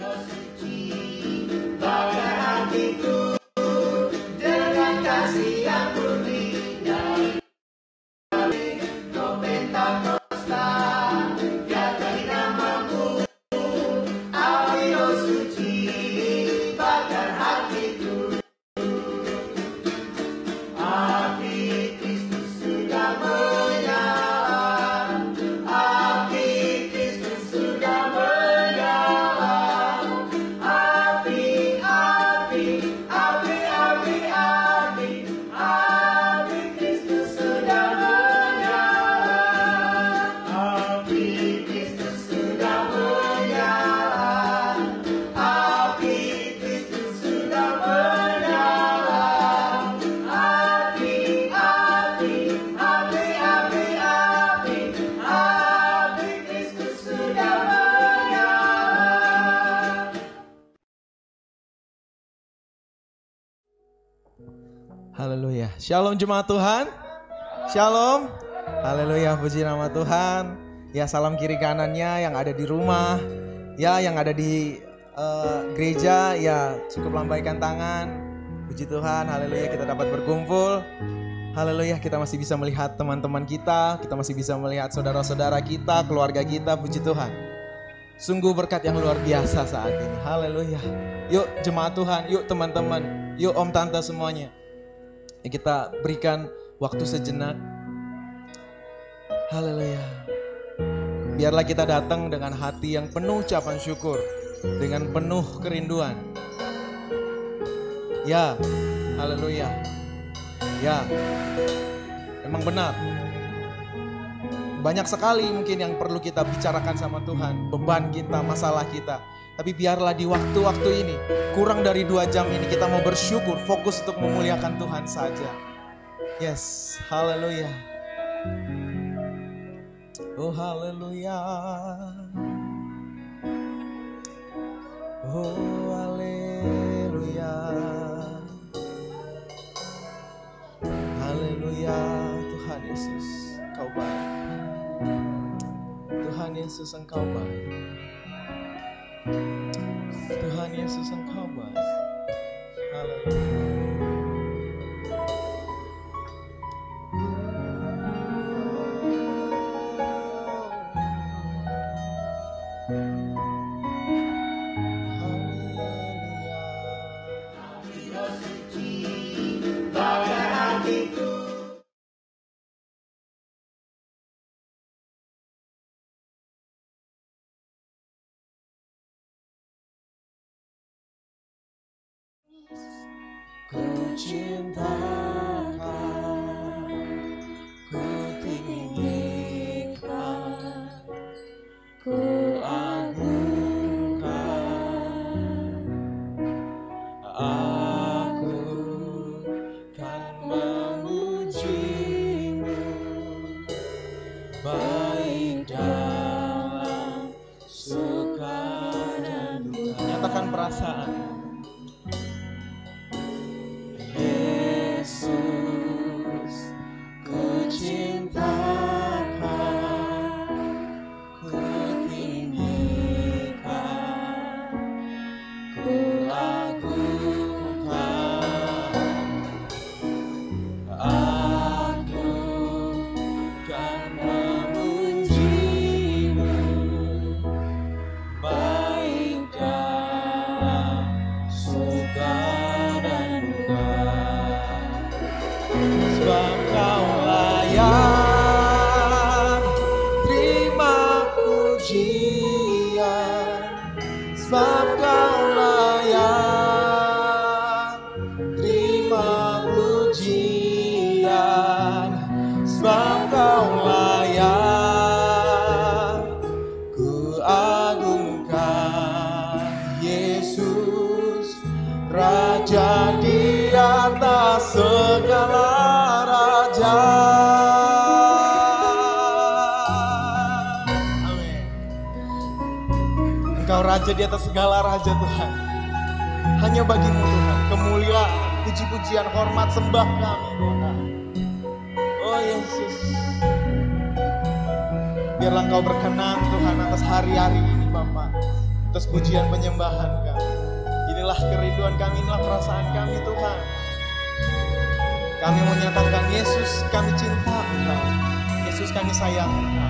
Haleluya. Shalom jemaat Tuhan. Shalom. Haleluya, puji nama Tuhan. Ya, salam kiri kanannya yang ada di rumah. Ya, yang ada di uh, gereja, ya cukup lambaikan tangan. Puji Tuhan, haleluya kita dapat berkumpul. Haleluya, kita masih bisa melihat teman-teman kita, kita masih bisa melihat saudara-saudara kita, keluarga kita, puji Tuhan. Sungguh berkat yang luar biasa saat ini. Haleluya. Yuk jemaat Tuhan, yuk teman-teman, yuk om tante semuanya. Kita berikan waktu sejenak. Haleluya. Biarlah kita datang dengan hati yang penuh ucapan syukur, dengan penuh kerinduan. Ya, haleluya. Ya, emang benar. Banyak sekali mungkin yang perlu kita bicarakan sama Tuhan, beban kita, masalah kita. Tapi biarlah di waktu-waktu ini, kurang dari dua jam ini kita mau bersyukur, fokus untuk memuliakan Tuhan saja. Yes, haleluya. Oh haleluya. Oh haleluya. Haleluya. Tuhan Yesus, Kau baik. Tuhan Yesus, Engkau baik. Tuhan Yesus Engkau raja di atas segala raja Tuhan. Hanya bagimu Tuhan, kemuliaan, puji-pujian, hormat, sembah kami Tuhan. Oh Yesus. Biarlah engkau berkenan Tuhan atas hari-hari ini Bapak. atas pujian penyembahan kami. Inilah kerinduan kami, inilah perasaan kami Tuhan. Kami menyatakan Yesus kami cinta Engkau. Yesus kami sayang Engkau.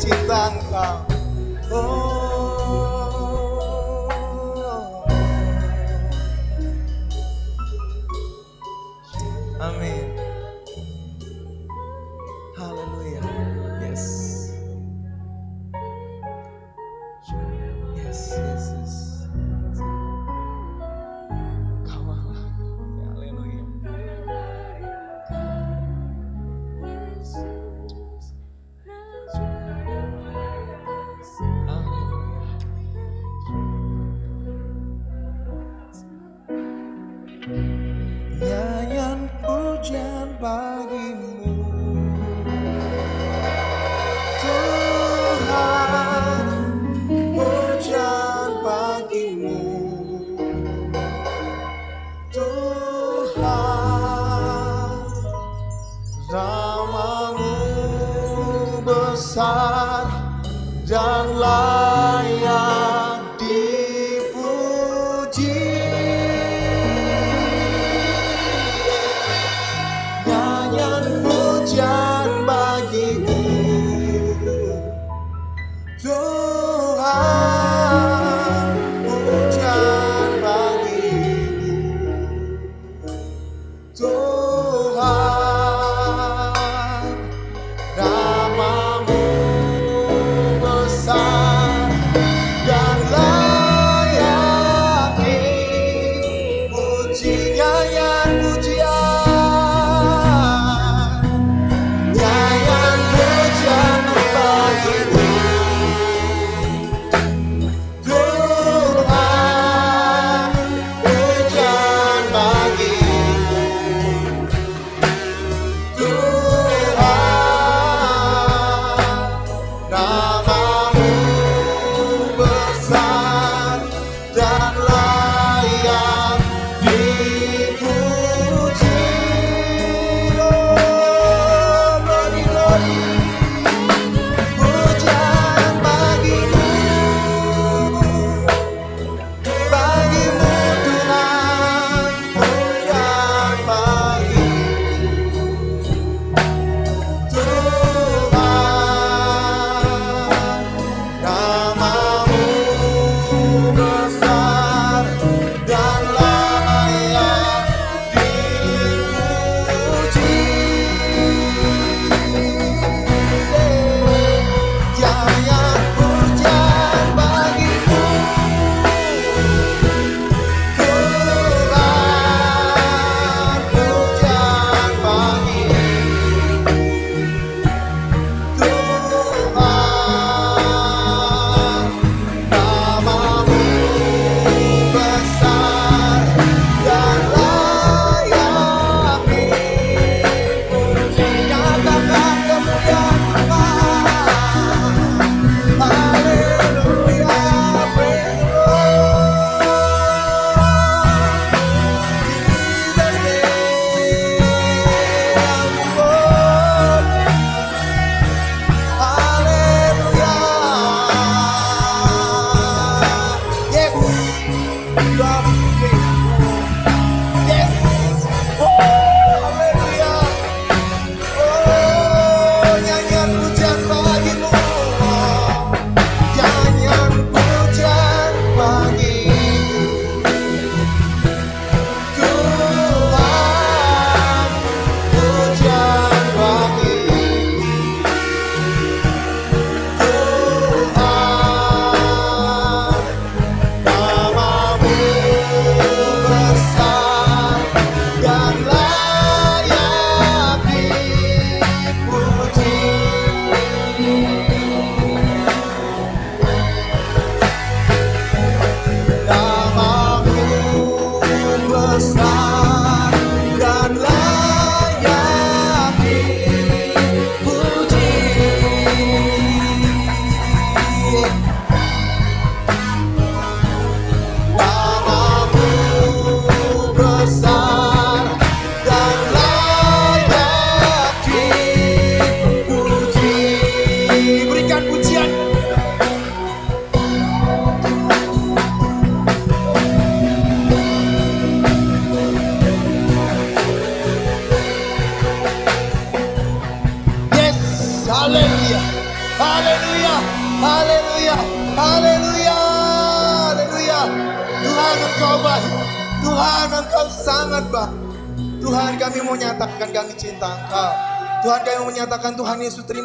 Cinta Engkau.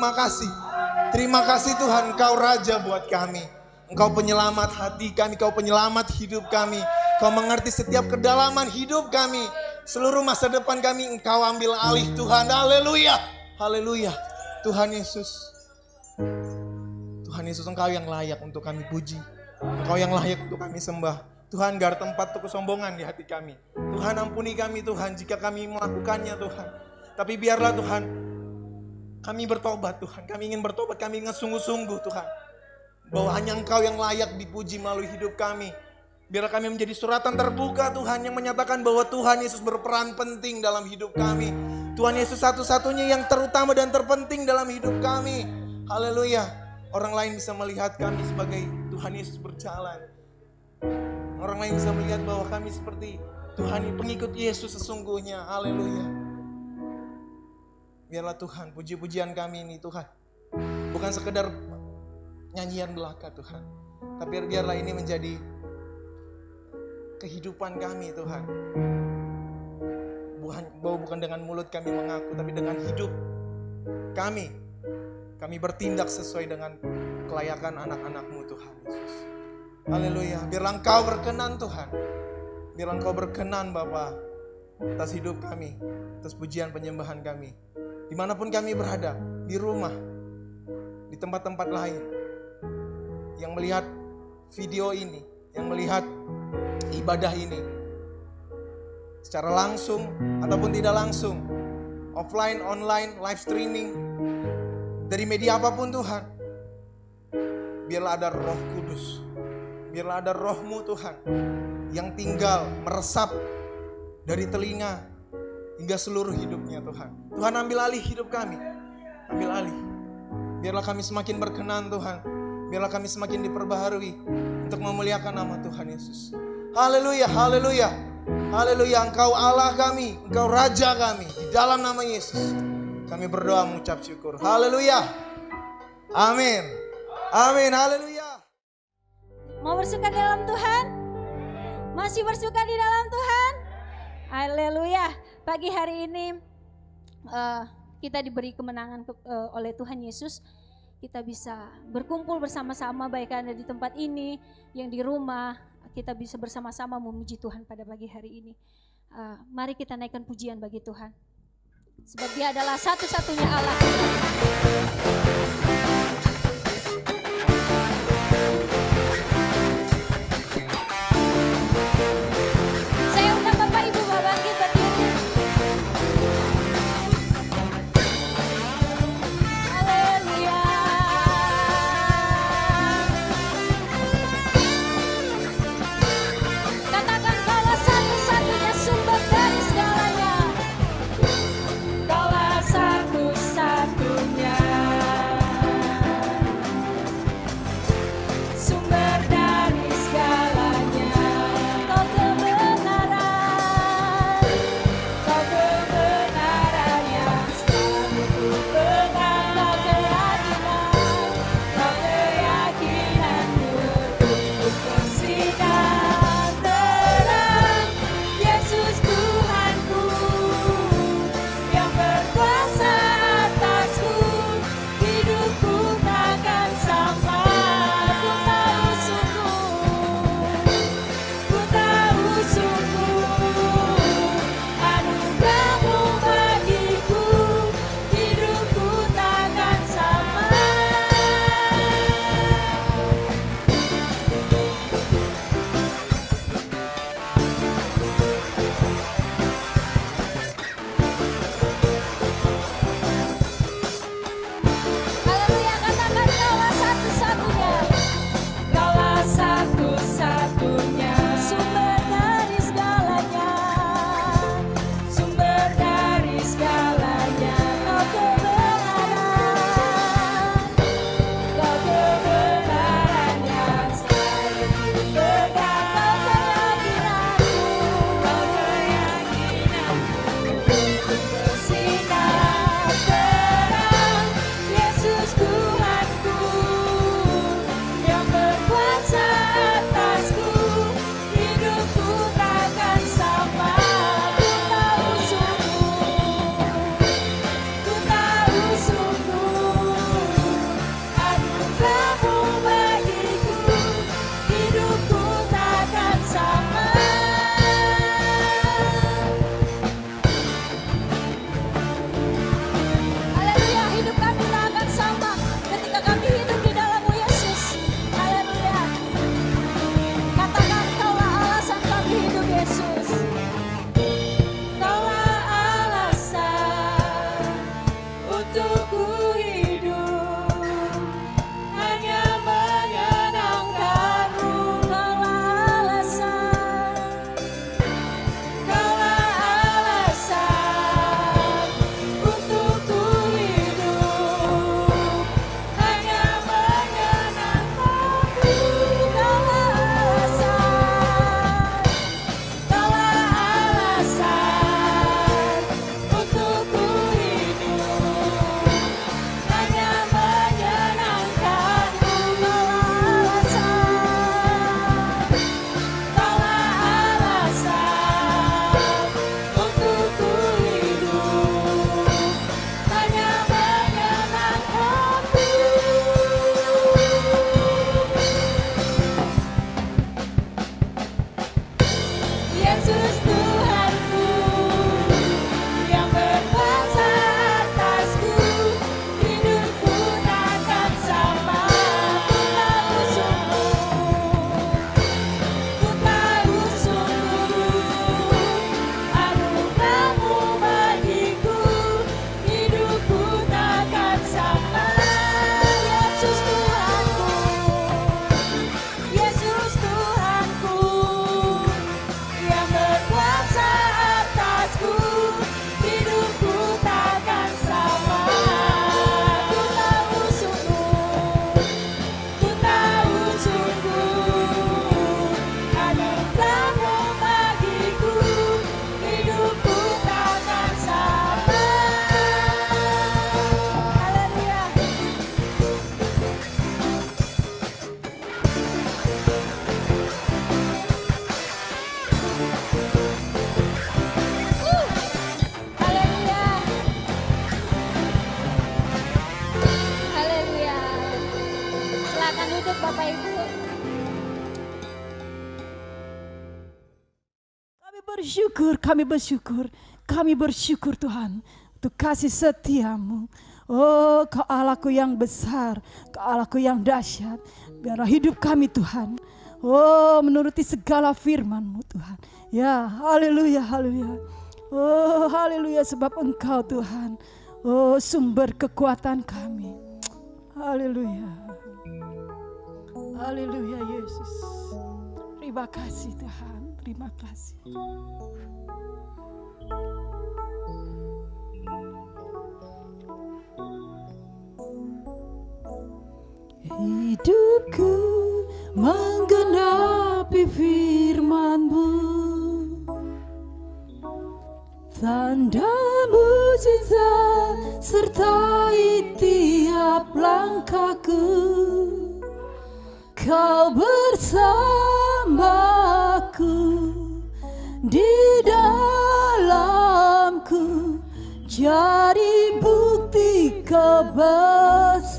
Terima kasih. Terima kasih Tuhan engkau Raja buat kami. Engkau penyelamat hati kami, Engkau penyelamat hidup kami. Kau mengerti setiap kedalaman hidup kami. Seluruh masa depan kami Engkau ambil alih Tuhan. Haleluya. Haleluya. Tuhan Yesus. Tuhan Yesus Engkau yang layak untuk kami puji. Engkau yang layak untuk kami sembah. Tuhan gar tempat untuk kesombongan di hati kami. Tuhan ampuni kami Tuhan jika kami melakukannya Tuhan. Tapi biarlah Tuhan kami bertobat Tuhan. Kami ingin bertobat, kami ingin sungguh-sungguh Tuhan. Bahwa hanya Engkau yang layak dipuji melalui hidup kami. Biar kami menjadi suratan terbuka Tuhan yang menyatakan bahwa Tuhan Yesus berperan penting dalam hidup kami. Tuhan Yesus satu-satunya yang terutama dan terpenting dalam hidup kami. Haleluya. Orang lain bisa melihat kami sebagai Tuhan Yesus berjalan. Orang lain bisa melihat bahwa kami seperti Tuhan pengikut Yesus sesungguhnya. Haleluya. Biarlah Tuhan puji-pujian kami ini Tuhan. Bukan sekedar nyanyian belaka Tuhan. Tapi biarlah ini menjadi kehidupan kami Tuhan. Bukan, bukan dengan mulut kami mengaku, tapi dengan hidup kami. Kami bertindak sesuai dengan kelayakan anak-anakmu Tuhan Yesus. Haleluya. Biarlah engkau berkenan Tuhan. Biarlah engkau berkenan Bapa atas hidup kami, atas pujian penyembahan kami. Di mana pun kami berada, di rumah, di tempat-tempat lain, yang melihat video ini, yang melihat ibadah ini secara langsung ataupun tidak langsung, offline, online, live streaming, dari media apa pun Tuhan. Biarlah ada roh kudus, biarlah ada rohmu Tuhan yang tinggal meresap dari telinga hingga seluruh hidupnya Tuhan. Tuhan ambil alih hidup kami, ambil alih. Biarlah kami semakin berkenan Tuhan, biarlah kami semakin diperbaharui untuk memuliakan nama Tuhan Yesus. Haleluya, haleluya. Haleluya, Engkau Allah kami, Engkau Raja kami. Di dalam nama Yesus, kami berdoa mengucap syukur. Haleluya. Amin. Amin, haleluya. Mau bersuka di dalam Tuhan? Masih bersuka di dalam Tuhan? Haleluya. Pagi hari ini uh, kita diberi kemenangan ke, uh, oleh Tuhan Yesus. Kita bisa berkumpul bersama-sama baik ada di tempat ini, yang di rumah, kita bisa bersama-sama memuji Tuhan pada pagi hari ini. Uh, mari kita naikkan pujian bagi Tuhan. Sebab dia adalah satu-satunya Allah. Kami bersyukur, kami bersyukur Tuhan untuk kasih setiamu. Oh kau Allahku yang besar, kau Allahku yang dahsyat. Biarlah hidup kami Tuhan. Oh menuruti segala firmanmu Tuhan. Ya haleluya haleluya. Oh haleluya sebab engkau Tuhan. Oh sumber kekuatan kami. Haleluya. Haleluya Yesus. Terima kasih Tuhan. Terima kasih. Hidupku menggenapi firmanmu. Tanda mujizat sertai tiap langkahku. Kau bersamaku di dalamku. Jadi bukti kebesaranmu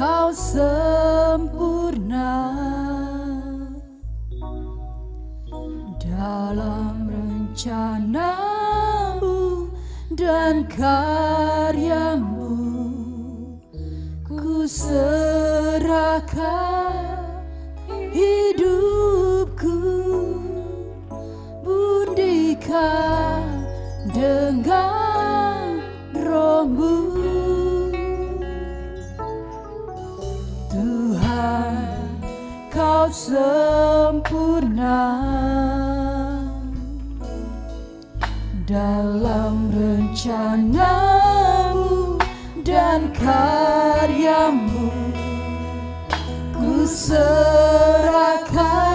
kau sempurna. Dalam rencanamu dan karyamu ku serahkan hidupku. Bundikan dengan sempurna dalam rencanamu dan karyamu. Ku serahkan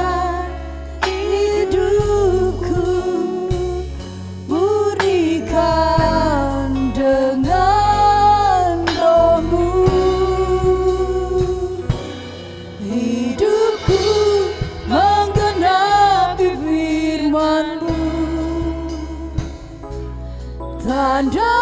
tanda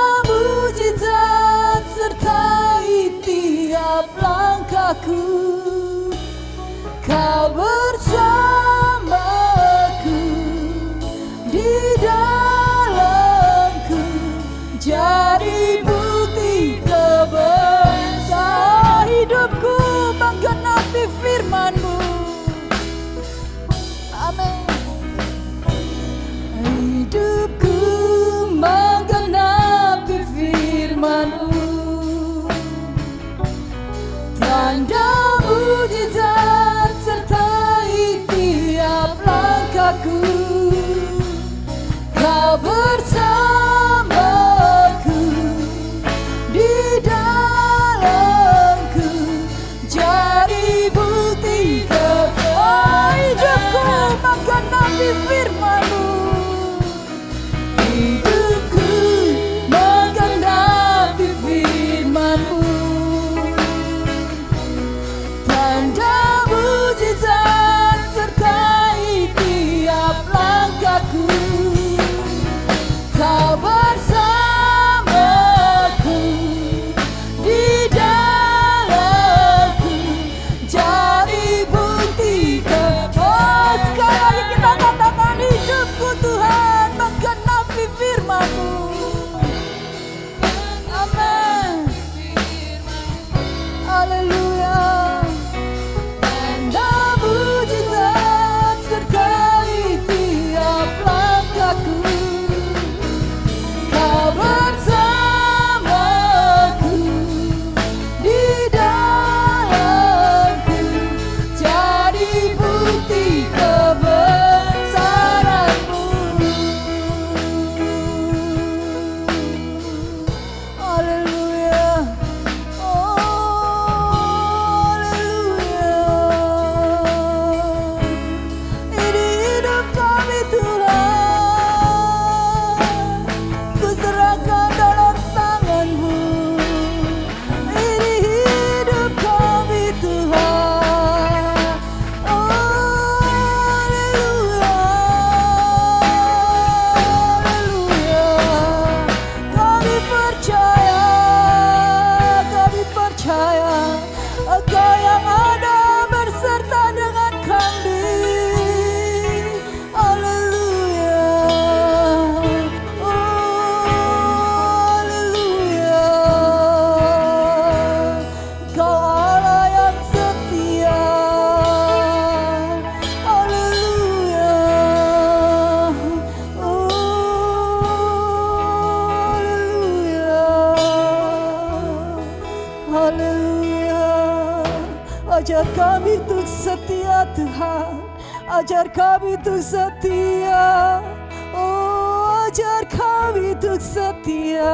Ajar kami untuk setia. Oh, ajar kami untuk setia.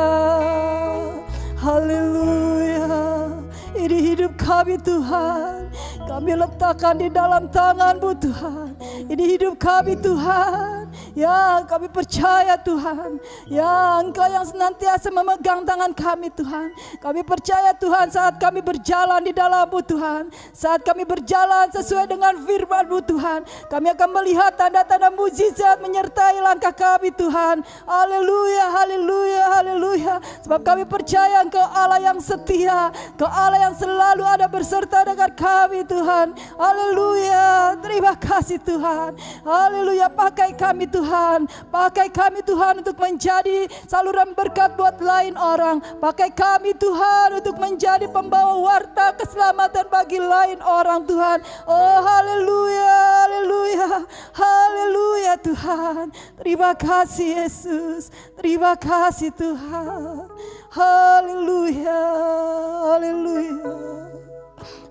Haleluya. Ini hidup kami Tuhan. Kami letakkan di dalam tanganmu Tuhan. Ini hidup kami Tuhan. Ya kami percaya Tuhan. Ya Engkau yang senantiasa memegang tangan kami Tuhan. Kami percaya Tuhan saat kami berjalan di dalammu Tuhan. Saat kami berjalan sesuai dengan firmanmu Tuhan. Kami akan melihat tanda-tanda mujizat menyertai langkah kami Tuhan. Haleluya, haleluya, haleluya. Sebab kami percaya Engkau Allah yang setia. Engkau Allah yang selalu ada berserta dengan kami Tuhan. Haleluya. Terima kasih Tuhan. Haleluya. Pakai kami Tuhan. Pakai kami Tuhan untuk menjadi saluran berkat buat lain orang. Pakai kami Tuhan untuk menjadi pembawa warta keselamatan bagi lain orang Tuhan. Oh haleluya, haleluya, haleluya Tuhan. Terima kasih Yesus. Terima kasih Tuhan. Haleluya, haleluya.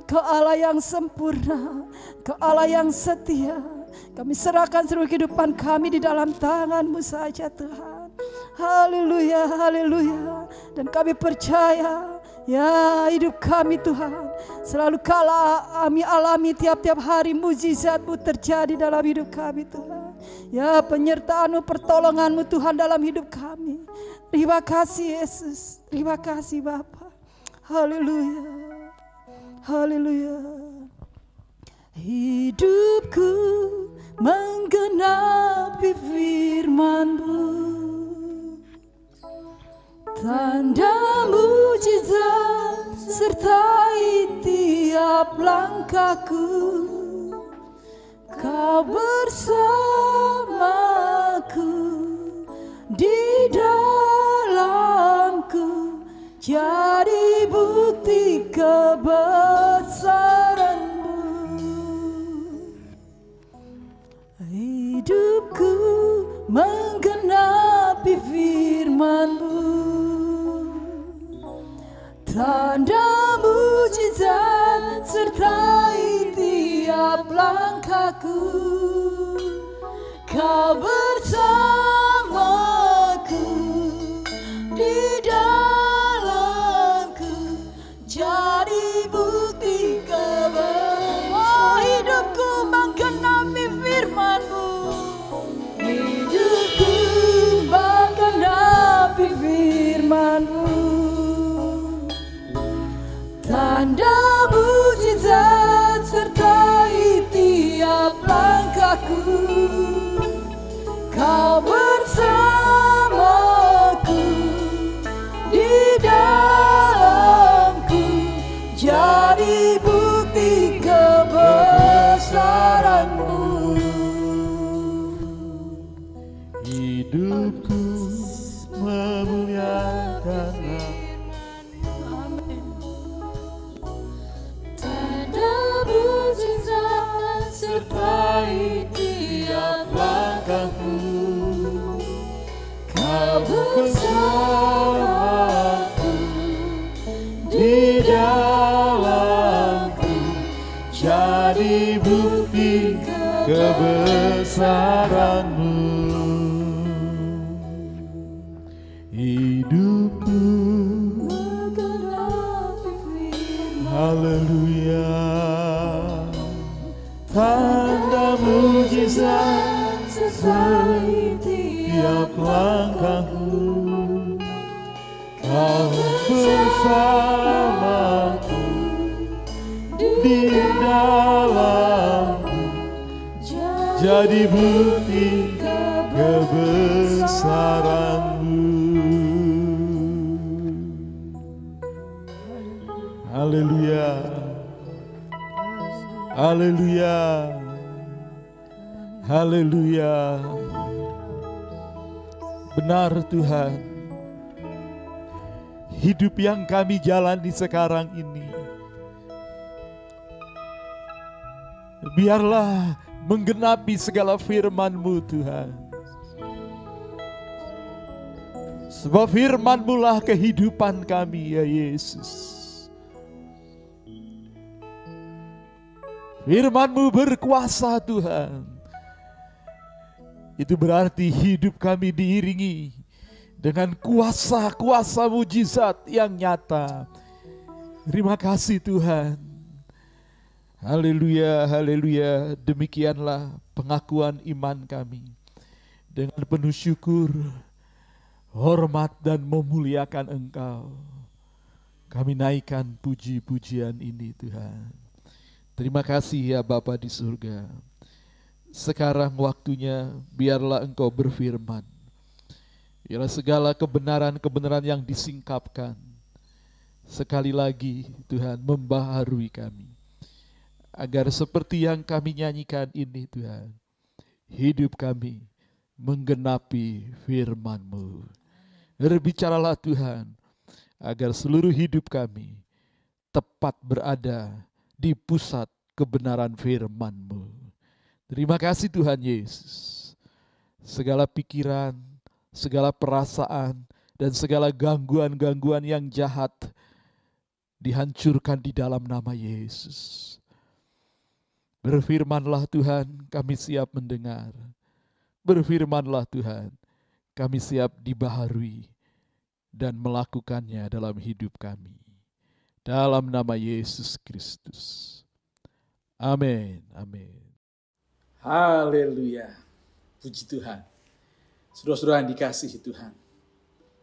Kau Allah yang sempurna, Kau Allah yang setia. Kami serahkan seluruh kehidupan kami di dalam tanganmu saja Tuhan. Haleluya, haleluya. Dan kami percaya Ya hidup kami Tuhan Selalu kala kami alami tiap-tiap hari mujizatmu terjadi dalam hidup kami Tuhan Ya penyertaanmu pertolonganmu Tuhan dalam hidup kami Terima kasih Yesus Terima kasih Bapa. Haleluya Haleluya Hidupku menggenapi firmanmu. Tanda mujizat sertai tiap langkahku. Kau bersamaku di dalamku. Jadi bukti kebesaranmu Hidupku menggenapi firmanmu. Tanda mujizat sertai tiap langkahku. Kau bersamaku bersamaku di dalamku jadi bukti kebesaranmu. Haleluya. Haleluya. Haleluya. Benar Tuhan. Hidup yang kami jalani sekarang ini. Biarlah menggenapi segala firman-Mu Tuhan. Sebab firman-Mu lah kehidupan kami ya Yesus. Firman-Mu berkuasa Tuhan. Itu berarti hidup kami diiringi dengan kuasa-kuasa mujizat yang nyata. Terima kasih Tuhan. Haleluya, haleluya. Demikianlah pengakuan iman kami. Dengan penuh syukur, hormat dan memuliakan Engkau. Kami naikkan puji-pujian ini Tuhan. Terima kasih ya Bapa di surga. Sekarang waktunya biarlah Engkau berfirman. Biarlah segala kebenaran-kebenaran yang disingkapkan sekali lagi Tuhan membaharui kami. Agar seperti yang kami nyanyikan ini Tuhan, hidup kami menggenapi firman-Mu. Berbicaralah Tuhan, agar seluruh hidup kami tepat berada di pusat kebenaran firman-Mu. Terima kasih Tuhan Yesus. Segala pikiran, segala perasaan, dan segala gangguan-gangguan yang jahat dihancurkan di dalam nama Yesus. Berfirmanlah Tuhan, kami siap mendengar. Berfirmanlah Tuhan, kami siap dibaharui dan melakukannya dalam hidup kami. Dalam nama Yesus Kristus. Amin. Amin. Haleluya. Puji Tuhan. Saudara-saudara yang dikasihi Tuhan.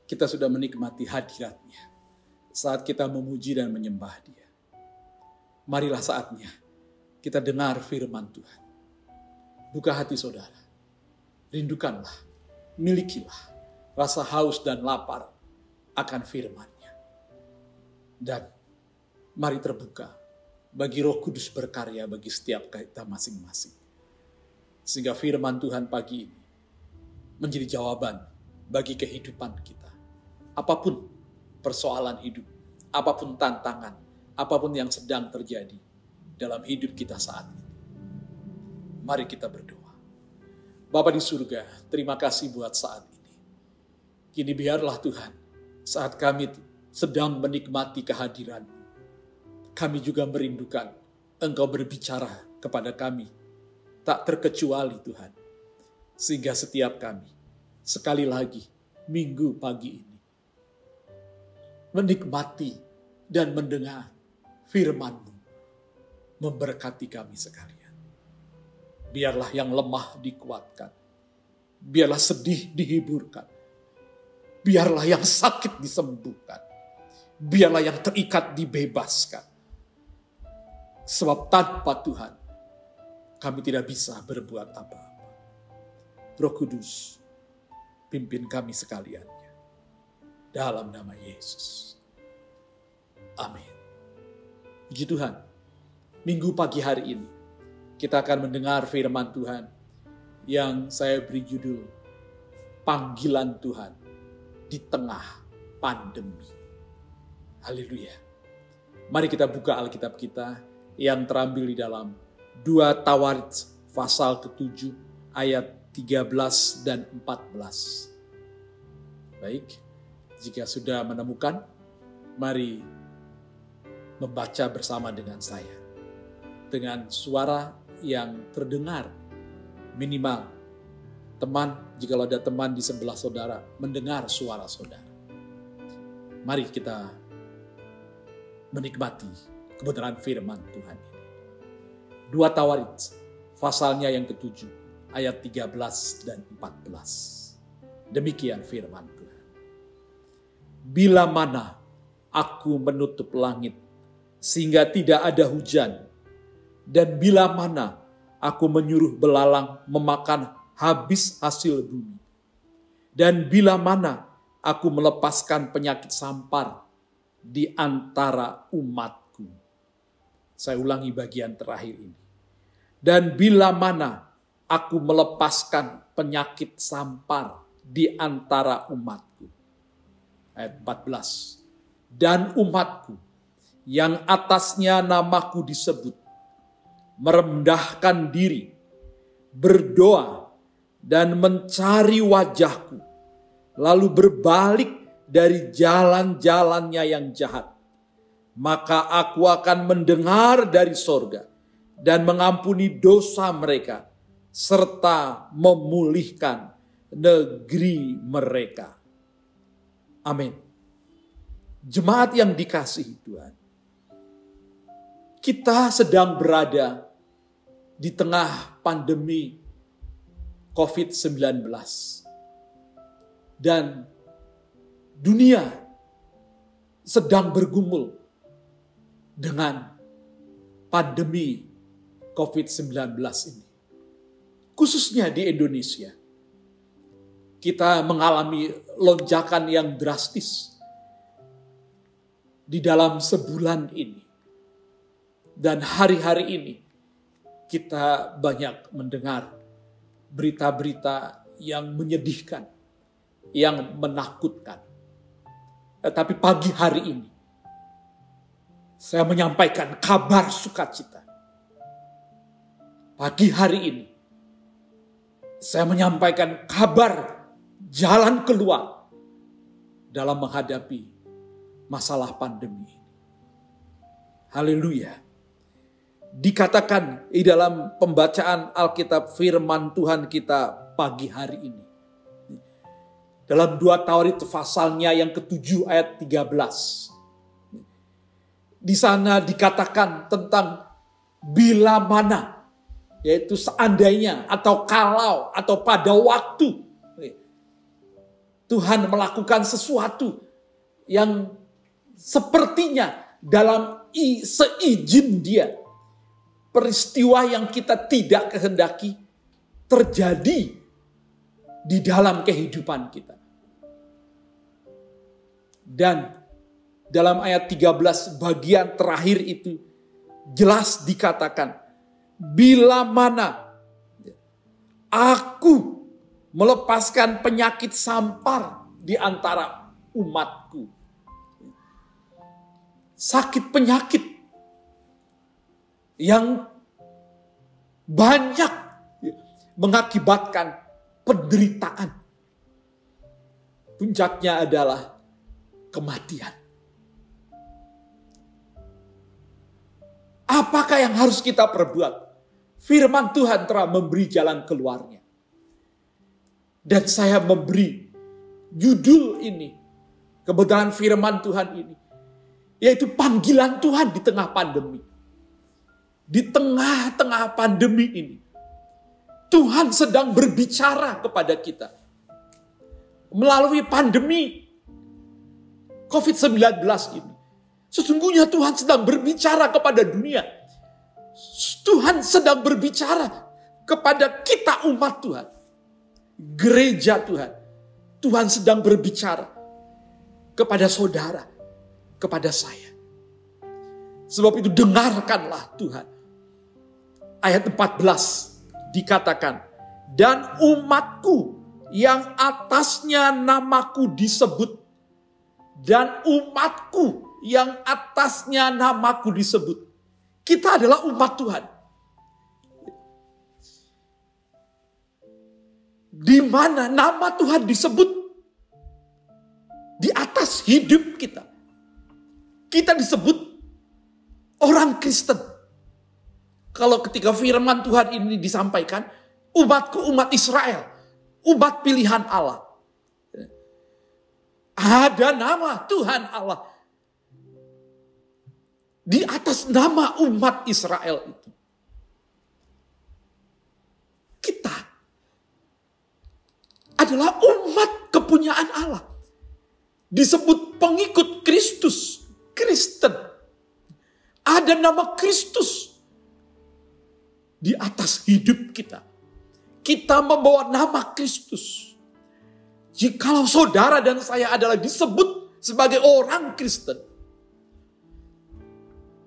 Kita sudah menikmati hadiratnya. Saat kita memuji dan menyembah dia. Marilah saatnya kita dengar firman Tuhan. Buka hati saudara. Rindukanlah. Milikilah rasa haus dan lapar akan firman-Nya. Dan mari terbuka bagi Roh Kudus berkarya bagi setiap kita masing-masing. Sehingga firman Tuhan pagi ini menjadi jawaban bagi kehidupan kita. Apa pun persoalan hidup, apa pun tantangan, apa pun yang sedang terjadi dalam hidup kita saat ini. Mari kita berdoa. Bapa di surga, terima kasih buat saat ini. Kini biarlah Tuhan, saat kami sedang menikmati kehadiran, kami juga merindukan Engkau berbicara kepada kami, tak terkecuali Tuhan. Sehingga setiap kami, sekali lagi, minggu pagi ini, menikmati dan mendengar firman-Mu, memberkati kami sekalian. Biarlah yang lemah dikuatkan. Biarlah sedih dihiburkan. Biarlah yang sakit disembuhkan. Biarlah yang terikat dibebaskan. Sebab tanpa Tuhan, kami tidak bisa berbuat apa-apa. Roh Kudus, pimpin kami sekaliannya. Dalam nama Yesus. Amin. Puji Tuhan, minggu pagi hari ini, kita akan mendengar firman Tuhan yang saya beri judul Panggilan Tuhan di tengah pandemi. Haleluya. Mari kita buka Alkitab kita yang terambil di dalam 2 Tawarit pasal ke-7 ayat 13 dan 14. Baik, jika sudah menemukan, mari membaca bersama dengan saya. Dengan suara yang terdengar. Minimal teman, jika ada teman di sebelah saudara, mendengar suara saudara. Mari kita menikmati kebenaran firman Tuhan ini. Dua Tawarit, pasalnya yang ketujuh, ayat 13 dan 14. Demikian firman Tuhan. Bila mana aku menutup langit sehingga tidak ada hujan dan bila mana aku menyuruh belalang memakan habis hasil bumi. Dan bila mana aku melepaskan penyakit sampar di antara umatku. Saya ulangi bagian terakhir ini. Dan bila mana aku melepaskan penyakit sampar di antara umatku. Ayat 14. Dan umatku yang atasnya namaku disebut merendahkan diri, berdoa, dan mencari wajahku, lalu berbalik dari jalan-jalannya yang jahat, maka aku akan mendengar dari sorga, dan mengampuni dosa mereka serta memulihkan negeri mereka. Amin. Jemaat yang dikasihi Tuhan. Kita sedang berada di tengah pandemi COVID-19. Dan dunia sedang bergumul dengan pandemi COVID-19 ini. Khususnya di Indonesia. Kita mengalami lonjakan yang drastis di dalam sebulan ini. Dan hari-hari ini kita banyak mendengar berita-berita yang menyedihkan, yang menakutkan. Tetapi pagi hari ini, saya menyampaikan kabar sukacita. Pagi hari ini, saya menyampaikan kabar jalan keluar dalam menghadapi masalah pandemi. Haleluya dikatakan di dalam pembacaan Alkitab firman Tuhan kita pagi hari ini. Dalam dua Taurat pasalnya yang ketujuh ayat 13. Di sana dikatakan tentang bila mana, yaitu seandainya atau kalau atau pada waktu. Tuhan melakukan sesuatu yang sepertinya dalam seizin dia. Peristiwa yang kita tidak kehendaki terjadi di dalam kehidupan kita. Dan dalam ayat 13 bagian terakhir itu jelas dikatakan bila mana aku melepaskan penyakit sampar di antara umatku. Sakit penyakit yang banyak mengakibatkan penderitaan. Puncaknya adalah kematian. Apakah yang harus kita perbuat? Firman Tuhan telah memberi jalan keluarnya. Dan saya memberi judul ini. Kebetulan firman Tuhan ini. Yaitu panggilan Tuhan di tengah pandemi di tengah-tengah pandemi ini, Tuhan sedang berbicara kepada kita. Melalui pandemi COVID-19 ini. Sesungguhnya Tuhan sedang berbicara kepada dunia. Tuhan sedang berbicara kepada kita umat Tuhan. Gereja Tuhan. Tuhan sedang berbicara kepada saudara, kepada saya. Sebab itu dengarkanlah Tuhan ayat 14 dikatakan, dan umatku yang atasnya namaku disebut, dan umatku yang atasnya namaku disebut. Kita adalah umat Tuhan. Di mana nama Tuhan disebut di atas hidup kita. Kita disebut orang Kristen. Kalau ketika firman Tuhan ini disampaikan, umatku umat Israel, umat pilihan Allah. Ada nama Tuhan Allah. Di atas nama umat Israel itu. Kita adalah umat kepunyaan Allah. Disebut pengikut Kristus, Kristen. Ada nama Kristus di atas hidup kita. Kita membawa nama Kristus. Jikalau saudara dan saya adalah disebut sebagai orang Kristen,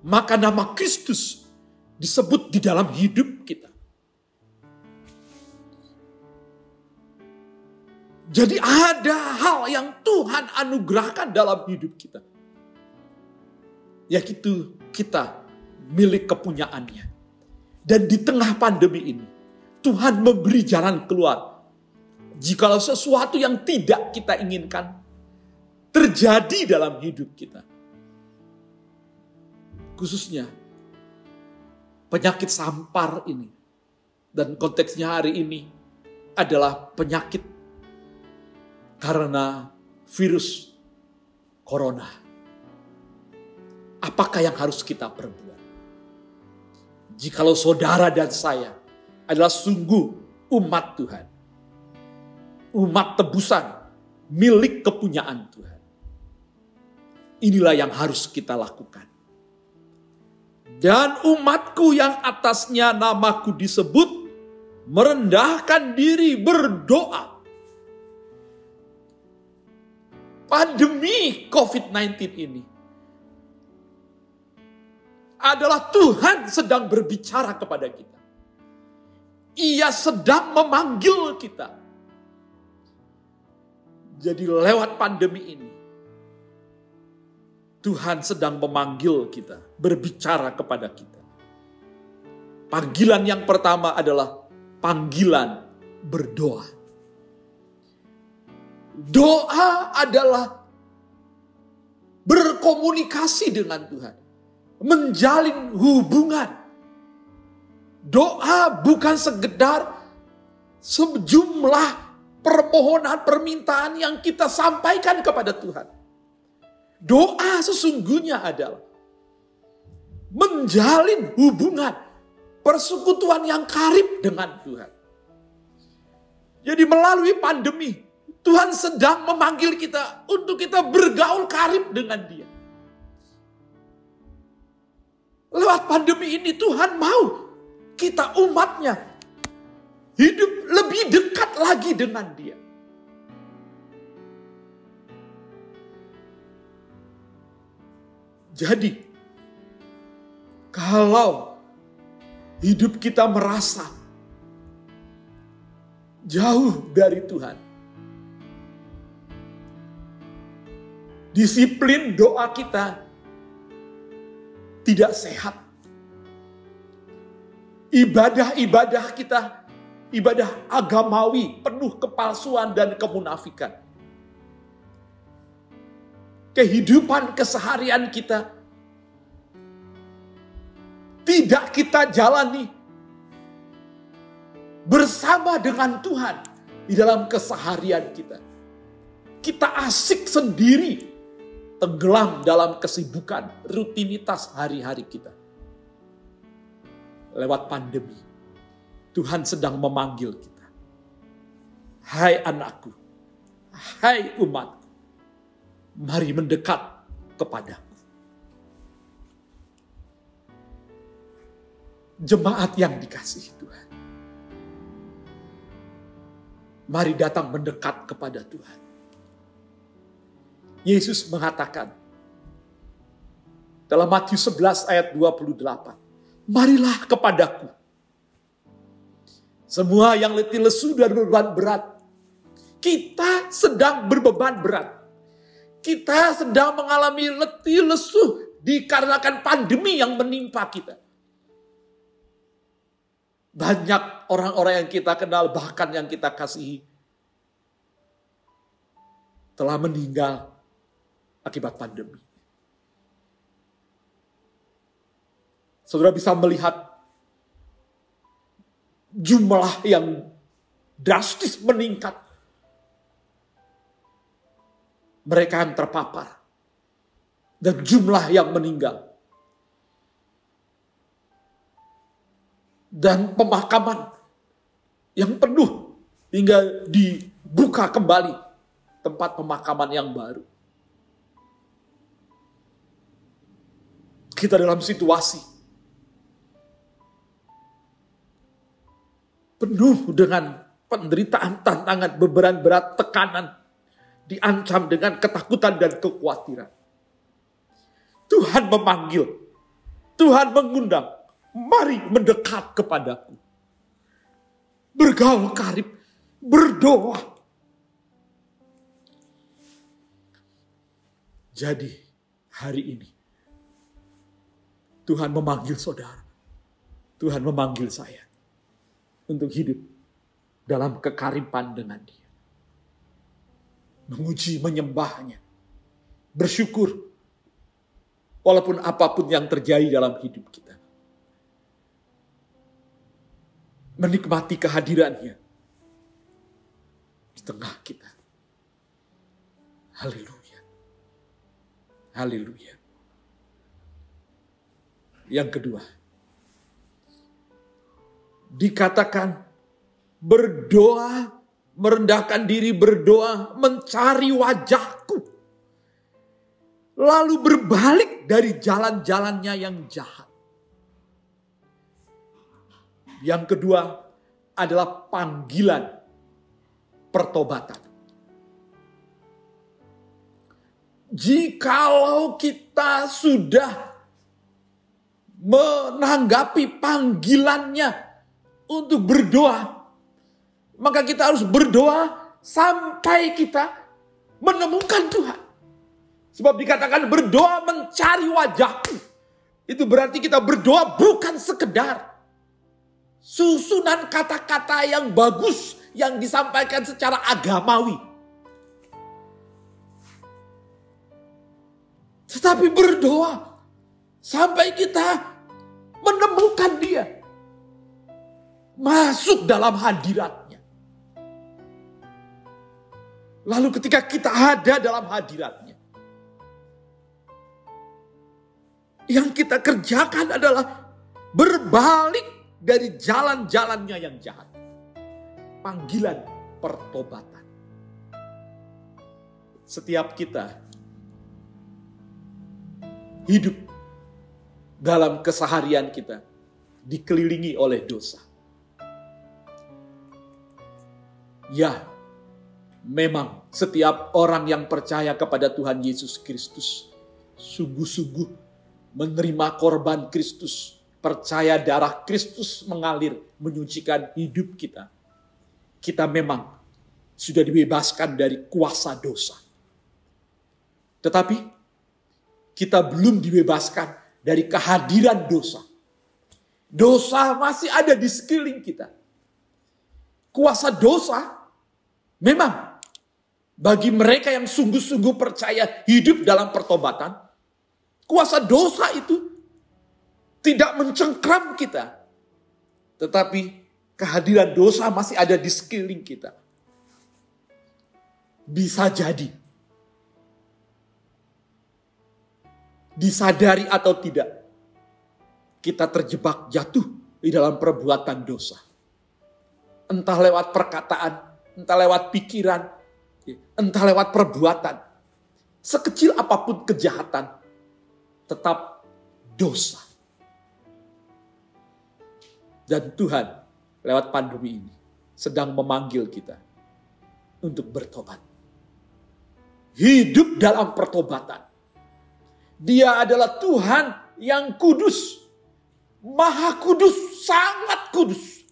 maka nama Kristus disebut di dalam hidup kita. Jadi ada hal yang Tuhan anugerahkan dalam hidup kita. Yaitu kita milik kepunyaannya. Dan di tengah pandemi ini, Tuhan memberi jalan keluar. Jikalau sesuatu yang tidak kita inginkan terjadi dalam hidup kita. Khususnya penyakit sampar ini. Dan konteksnya hari ini adalah penyakit karena virus corona. Apakah yang harus kita perbuat? Jikalau saudara dan saya adalah sungguh umat Tuhan. Umat tebusan, milik kepunyaan Tuhan. Inilah yang harus kita lakukan. Dan umatku yang atasnya namaku disebut, merendahkan diri berdoa. Pandemi COVID-19 ini adalah Tuhan sedang berbicara kepada kita. Ia sedang memanggil kita. Jadi lewat pandemi ini, Tuhan sedang memanggil kita, berbicara kepada kita. Panggilan yang pertama adalah panggilan berdoa. Doa adalah berkomunikasi dengan Tuhan menjalin hubungan. Doa bukan sekedar sejumlah permohonan permintaan yang kita sampaikan kepada Tuhan. Doa sesungguhnya adalah menjalin hubungan persekutuan yang karib dengan Tuhan. Jadi melalui pandemi, Tuhan sedang memanggil kita untuk kita bergaul karib dengan Dia. Lewat pandemi ini Tuhan mau kita umatnya hidup lebih dekat lagi dengan dia. Jadi, kalau hidup kita merasa jauh dari Tuhan, disiplin doa kita tidak sehat. Ibadah-ibadah kita, ibadah agamawi penuh kepalsuan dan kemunafikan. Kehidupan keseharian kita tidak kita jalani bersama dengan Tuhan di dalam keseharian kita. Kita asik sendiri tenggelam dalam kesibukan rutinitas hari-hari kita. Lewat pandemi, Tuhan sedang memanggil kita. Hai anakku, hai umatku, mari mendekat kepadaku. Jemaat yang dikasih Tuhan. Mari datang mendekat kepada Tuhan Yesus mengatakan dalam Matius 11 ayat 28, Marilah kepadaku. Semua yang letih lesu dan berbeban berat. Kita sedang berbeban berat. Kita sedang mengalami letih lesu dikarenakan pandemi yang menimpa kita. Banyak orang-orang yang kita kenal, bahkan yang kita kasihi, telah meninggal akibat pandemi. Saudara bisa melihat jumlah yang drastis meningkat. Mereka yang terpapar. Dan jumlah yang meninggal. Dan pemakaman yang penuh hingga dibuka kembali tempat pemakaman yang baru. Kita dalam situasi penuh dengan penderitaan, tantangan, beban berat, tekanan, diancam dengan ketakutan dan kekhawatiran. Tuhan memanggil, Tuhan mengundang, mari mendekat kepadaku. Bergaul karib, berdoa. Jadi hari ini Tuhan memanggil saudara. Tuhan memanggil saya untuk hidup dalam kekaripan dengan dia. Menguji, menyembahnya. Bersyukur. Walaupun apa pun yang terjadi dalam hidup kita. menikmati kehadirannya di tengah kita. Haleluya. Haleluya. Yang kedua, dikatakan berdoa, merendahkan diri berdoa, mencari wajahku. Lalu berbalik dari jalan-jalannya yang jahat. Yang kedua adalah panggilan pertobatan. Jikalau kita sudah menanggapi panggilannya untuk berdoa, maka kita harus berdoa sampai kita menemukan Tuhan. Sebab dikatakan berdoa mencari wajahku. Itu berarti kita berdoa bukan sekedar susunan kata-kata yang bagus yang disampaikan secara agamawi. Tetapi berdoa sampai kita menemukan dia. Masuk dalam hadiratnya. Lalu ketika kita ada dalam hadiratnya. Yang kita kerjakan adalah berbalik dari jalan-jalannya yang jahat. Panggilan pertobatan. Setiap kita hidup dalam keseharian kita dikelilingi oleh dosa. Ya, memang setiap orang yang percaya kepada Tuhan Yesus Kristus sungguh-sungguh menerima korban Kristus, percaya darah Kristus mengalir menyucikan hidup kita. Kita memang sudah dibebaskan dari kuasa dosa. Tetapi kita belum dibebaskan dari kehadiran dosa. Dosa masih ada di sekeliling kita. Kuasa dosa memang bagi mereka yang sungguh-sungguh percaya hidup dalam pertobatan, kuasa dosa itu tidak mencengkram kita. Tetapi kehadiran dosa masih ada di sekeliling kita. Bisa jadi. Disadari atau tidak. Kita terjebak jatuh di dalam perbuatan dosa. Entah lewat perkataan, entah lewat pikiran, entah lewat perbuatan. Sekecil apa pun kejahatan, tetap dosa. Dan Tuhan lewat pandemi ini sedang memanggil kita untuk bertobat. Hidup dalam pertobatan. Dia adalah Tuhan yang kudus. Maha kudus, sangat kudus.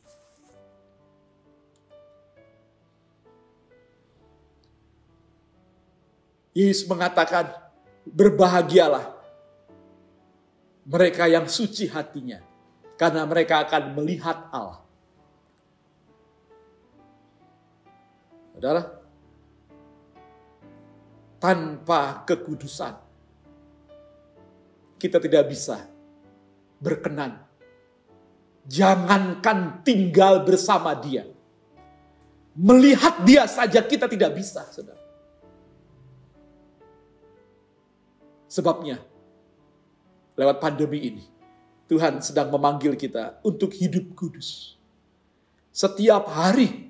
Yesus mengatakan, berbahagialah mereka yang suci hatinya, karena mereka akan melihat Allah. Saudara, tanpa kekudusan, kita tidak bisa berkenan. Jangankan tinggal bersama dia. Melihat dia saja kita tidak bisa, saudara. Sebabnya, lewat pandemi ini, Tuhan sedang memanggil kita untuk hidup kudus. Setiap hari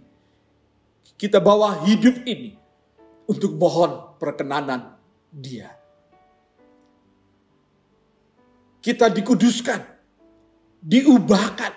kita bawa hidup ini untuk mohon perkenanan Dia. Kita dikuduskan, diubahkan.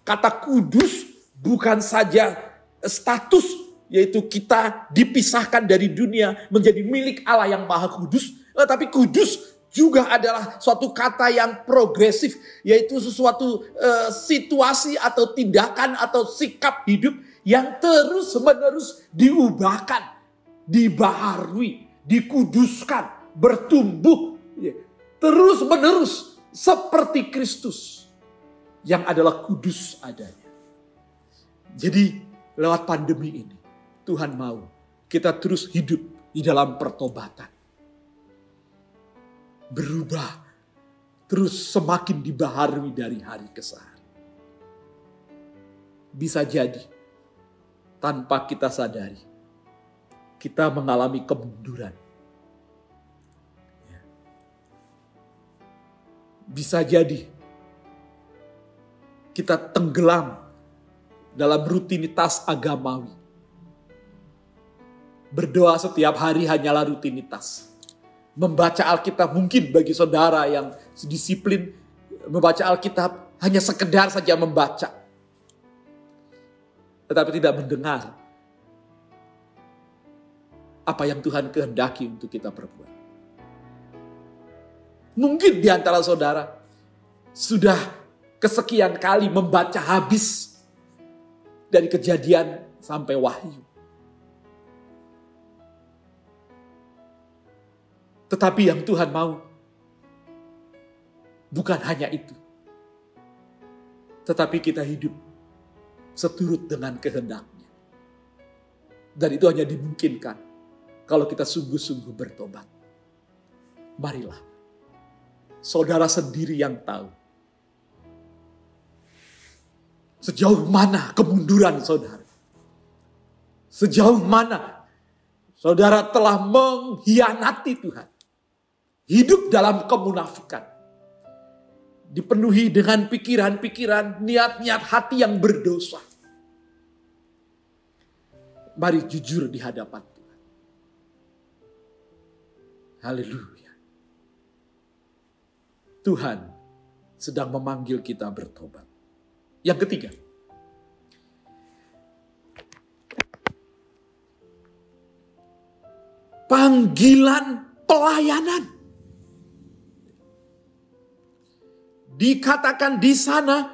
Kata kudus bukan saja status yaitu kita dipisahkan dari dunia menjadi milik Allah yang maha kudus, tetapi kudus juga adalah suatu kata yang progresif, yaitu sesuatu uh, situasi atau tindakan atau sikap hidup yang terus-menerus diubahkan, dibaharui, dikuduskan, bertumbuh, ya, terus-menerus seperti Kristus yang adalah kudus adanya. Jadi lewat pandemi ini Tuhan mau kita terus hidup di dalam pertobatan berubah, terus semakin dibaharui dari hari ke hari. bisa jadi tanpa kita sadari kita mengalami kemunduran. Bisa jadi kita tenggelam dalam rutinitas agamawi. Berdoa setiap hari hanyalah rutinitas. Membaca Alkitab mungkin bagi saudara yang disiplin membaca Alkitab hanya sekedar saja membaca. Tetapi tidak mendengar apa yang Tuhan kehendaki untuk kita perbuat. Mungkin di antara saudara sudah kesekian kali membaca habis dari kejadian sampai wahyu. Tetapi yang Tuhan mau bukan hanya itu. Tetapi kita hidup seturut dengan kehendaknya. Dan itu hanya dimungkinkan kalau kita sungguh-sungguh bertobat. Marilah, saudara sendiri yang tahu. Sejauh mana kemunduran saudara? Sejauh mana saudara telah mengkhianati Tuhan? Hidup dalam kemunafikan. Dipenuhi dengan pikiran-pikiran, niat-niat hati yang berdosa. Mari jujur di hadapan Haleluya. Tuhan sedang memanggil kita bertobat. Yang ketiga, panggilan pelayanan. Dikatakan di sana,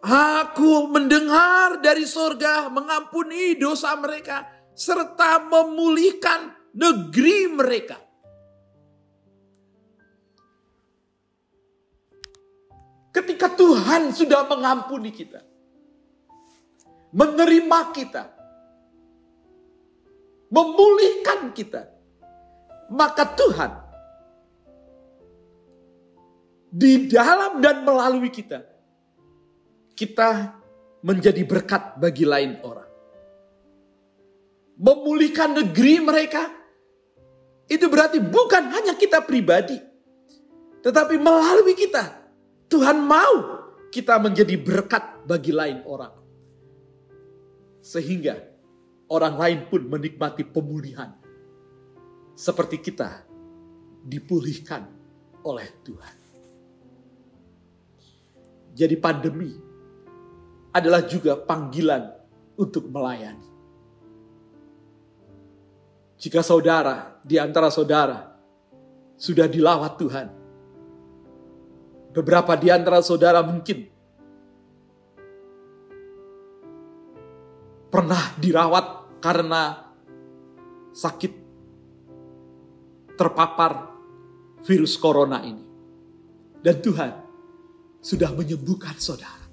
aku mendengar dari surga mengampuni dosa mereka serta memulihkan negeri mereka. Ketika Tuhan sudah mengampuni kita, menerima kita, memulihkan kita, maka Tuhan di dalam dan melalui kita, kita menjadi berkat bagi lain orang. Memulihkan negeri mereka, itu berarti bukan hanya kita pribadi, tetapi melalui kita. Tuhan mau kita menjadi berkat bagi lain orang. Sehingga orang lain pun menikmati pemulihan. Seperti kita dipulihkan oleh Tuhan. Jadi pandemi adalah juga panggilan untuk melayani. Jika saudara di antara saudara sudah dilawat Tuhan, beberapa di antara saudara mungkin pernah dirawat karena sakit terpapar virus corona ini. Dan Tuhan sudah menyembuhkan saudara.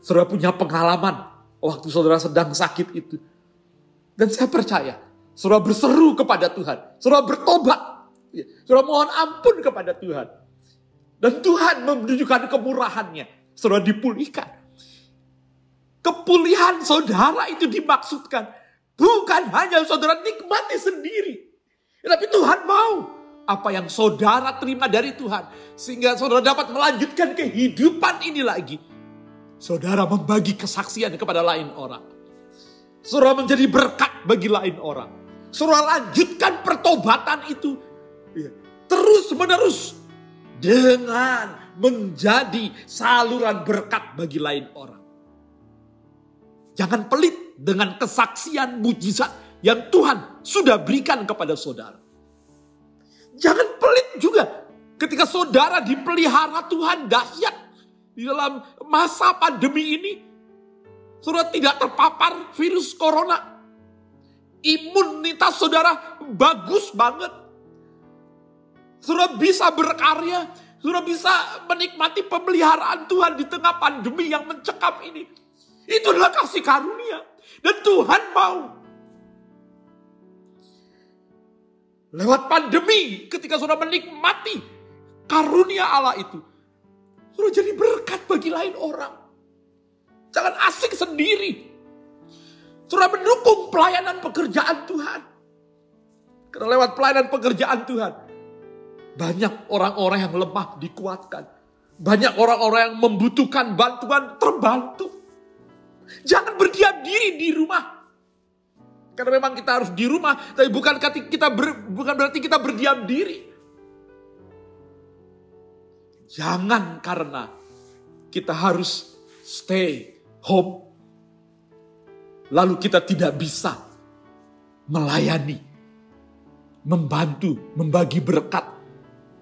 Saudara punya pengalaman waktu saudara sedang sakit itu. Dan saya percaya, saudara berseru kepada Tuhan, saudara bertobat, saudara mohon ampun kepada Tuhan. Dan Tuhan menunjukkan kemurahannya, saudara dipulihkan. Kepulihan saudara itu dimaksudkan bukan hanya saudara nikmati sendiri, tapi Tuhan mau apa yang saudara terima dari Tuhan sehingga saudara dapat melanjutkan kehidupan ini lagi. Saudara membagi kesaksian kepada lain orang. Saudara menjadi berkat bagi lain orang. Saudara lanjutkan pertobatan itu. Ya, terus menerus. Dengan menjadi saluran berkat bagi lain orang. Jangan pelit dengan kesaksian mujizat yang Tuhan sudah berikan kepada saudara. Jangan pelit juga ketika saudara dipelihara Tuhan dahsyat di dalam masa pandemi ini Saudara tidak terpapar virus corona. Imunitas saudara bagus banget. Saudara bisa berkarya. Saudara bisa menikmati pemeliharaan Tuhan di tengah pandemi yang mencekam ini. Itu adalah kasih karunia. Dan Tuhan mau. Lewat pandemi ketika saudara menikmati karunia Allah itu. Saudara jadi berkat bagi lain orang. Jangan asik sendiri. Saudara mendukung pelayanan pekerjaan Tuhan. Karena lewat pelayanan pekerjaan Tuhan, banyak orang-orang yang lemah dikuatkan. Banyak orang-orang yang membutuhkan bantuan terbantu. Jangan berdiam diri di rumah. Karena memang kita harus di rumah, tapi bukan kita ber, bukan berarti kita berdiam diri. Jangan karena kita harus stay home. Lalu kita tidak bisa melayani, membantu, membagi berkat,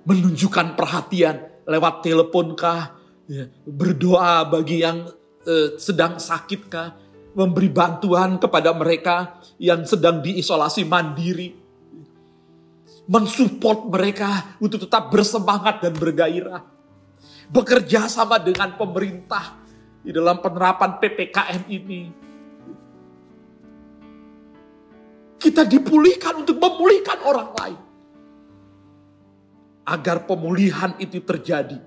menunjukkan perhatian lewat telepon kah, ya, berdoa bagi yang eh, sedang sakit kah, memberi bantuan kepada mereka yang sedang diisolasi mandiri, mensupport mereka untuk tetap bersemangat dan bergairah bekerja sama dengan pemerintah di dalam penerapan PPKM ini. Kita dipulihkan untuk memulihkan orang lain. Agar pemulihan itu terjadi.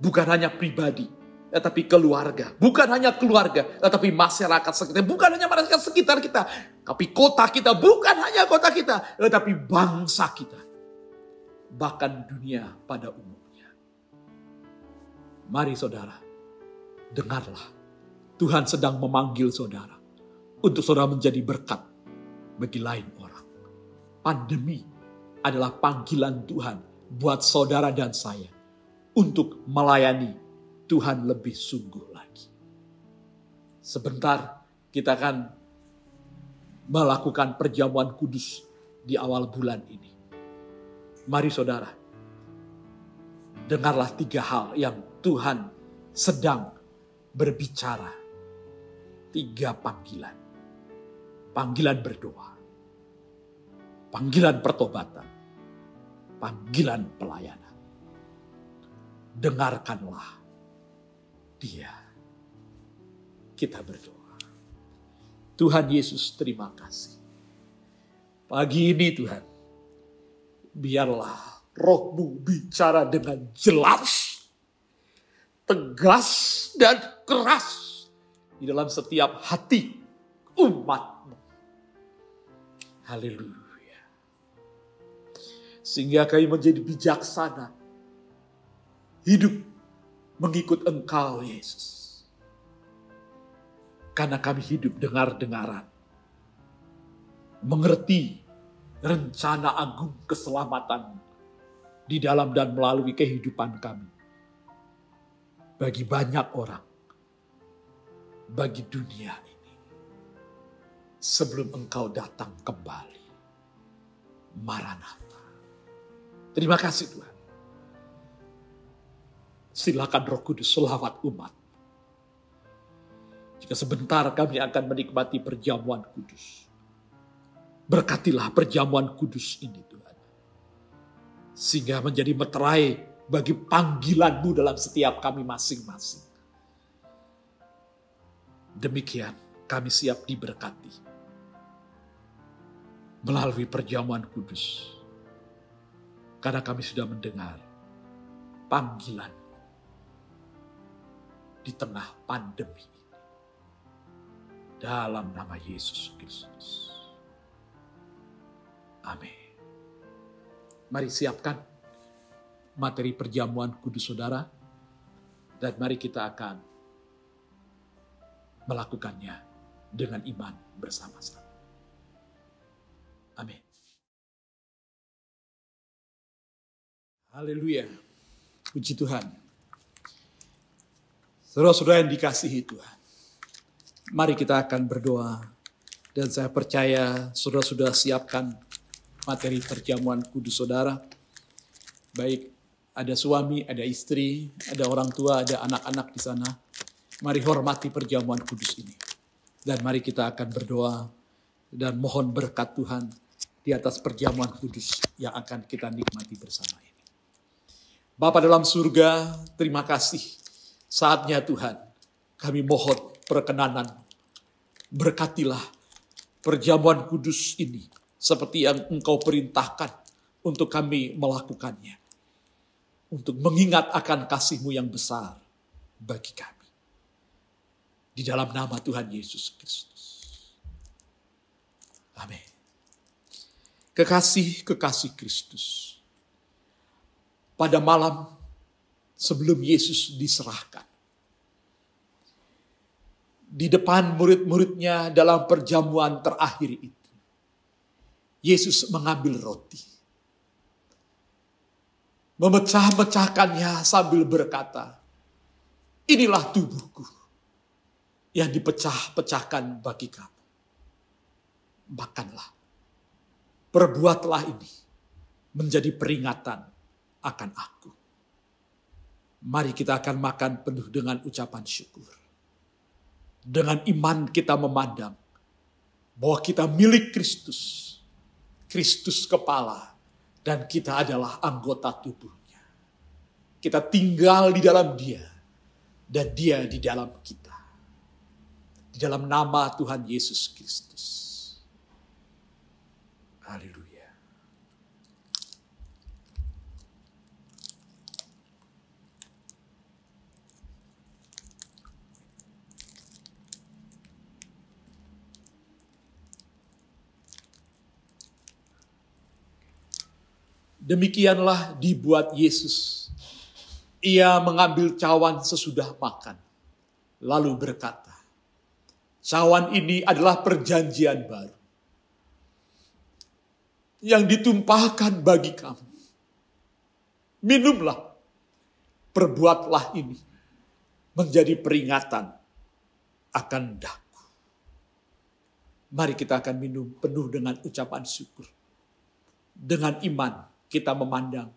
Bukan hanya pribadi, tetapi keluarga. Bukan hanya keluarga, tetapi masyarakat sekitar. Bukan hanya masyarakat sekitar kita, tapi kota kita. Bukan hanya kota kita, tetapi bangsa kita. Bahkan dunia pada umum. Mari saudara, dengarlah. Tuhan sedang memanggil saudara. Untuk saudara menjadi berkat bagi lain orang. Pandemi adalah panggilan Tuhan buat saudara dan saya. Untuk melayani Tuhan lebih sungguh lagi. Sebentar kita akan melakukan perjamuan kudus di awal bulan ini. Mari saudara, dengarlah tiga hal yang Tuhan sedang berbicara. Tiga panggilan. Panggilan berdoa. Panggilan pertobatan. Panggilan pelayanan. Dengarkanlah dia. Kita berdoa. Tuhan Yesus terima kasih. Pagi ini Tuhan, biarlah rohmu bicara dengan jelas tegas dan keras di dalam setiap hati umatmu. Haleluya. Sehingga kami menjadi bijaksana. Hidup mengikut engkau Yesus. Karena kami hidup dengar-dengaran. Mengerti rencana agung keselamatan di dalam dan melalui kehidupan kami bagi banyak orang, bagi dunia ini, sebelum Engkau datang kembali. Maranatha. Terima kasih Tuhan. Silakan Roh Kudus selawat umat. Jika sebentar kami akan menikmati perjamuan kudus. Berkatilah perjamuan kudus ini Tuhan. Sehingga menjadi meterai bagi panggilanmu dalam setiap kami masing-masing. Demikian kami siap diberkati melalui perjamuan kudus. Karena kami sudah mendengar panggilan di tengah pandemi ini. Dalam nama Yesus Kristus. Amin. Mari siapkan materi perjamuan kudus saudara. Dan mari kita akan melakukannya dengan iman bersama-sama. Amin. Haleluya. Puji Tuhan. Saudara-saudara yang dikasihi Tuhan. Mari kita akan berdoa. Dan saya percaya saudara sudah siapkan materi perjamuan kudus saudara. Baik ada suami, ada istri, ada orang tua, ada anak-anak di sana. Mari hormati perjamuan kudus ini. Dan mari kita akan berdoa dan mohon berkat Tuhan di atas perjamuan kudus yang akan kita nikmati bersama. Bapa dalam surga, terima kasih. Saatnya Tuhan, kami mohon perkenanan. Berkatilah perjamuan kudus ini seperti yang engkau perintahkan untuk kami melakukannya untuk mengingat akan kasihmu yang besar bagi kami. Di dalam nama Tuhan Yesus Kristus. Amin. Kekasih-kekasih Kristus. Pada malam sebelum Yesus diserahkan. Di depan murid-muridnya dalam perjamuan terakhir itu. Yesus mengambil roti. Memecah-mecahkannya sambil berkata, inilah tubuhku yang dipecah-pecahkan bagi kamu. Makanlah. Perbuatlah ini menjadi peringatan akan aku. Mari kita akan makan penuh dengan ucapan syukur. Dengan iman kita memandang bahwa kita milik Kristus. Kristus kepala dan kita adalah anggota tubuhnya. Kita tinggal di dalam dia dan dia di dalam kita. Di dalam nama Tuhan Yesus Kristus. Haleluya. Demikianlah dibuat Yesus. Ia mengambil cawan sesudah makan, lalu berkata, "Cawan ini adalah perjanjian baru yang ditumpahkan bagi kamu. Minumlah, perbuatlah ini menjadi peringatan akan daku." Mari kita akan minum penuh dengan ucapan syukur. Dengan iman kita memandang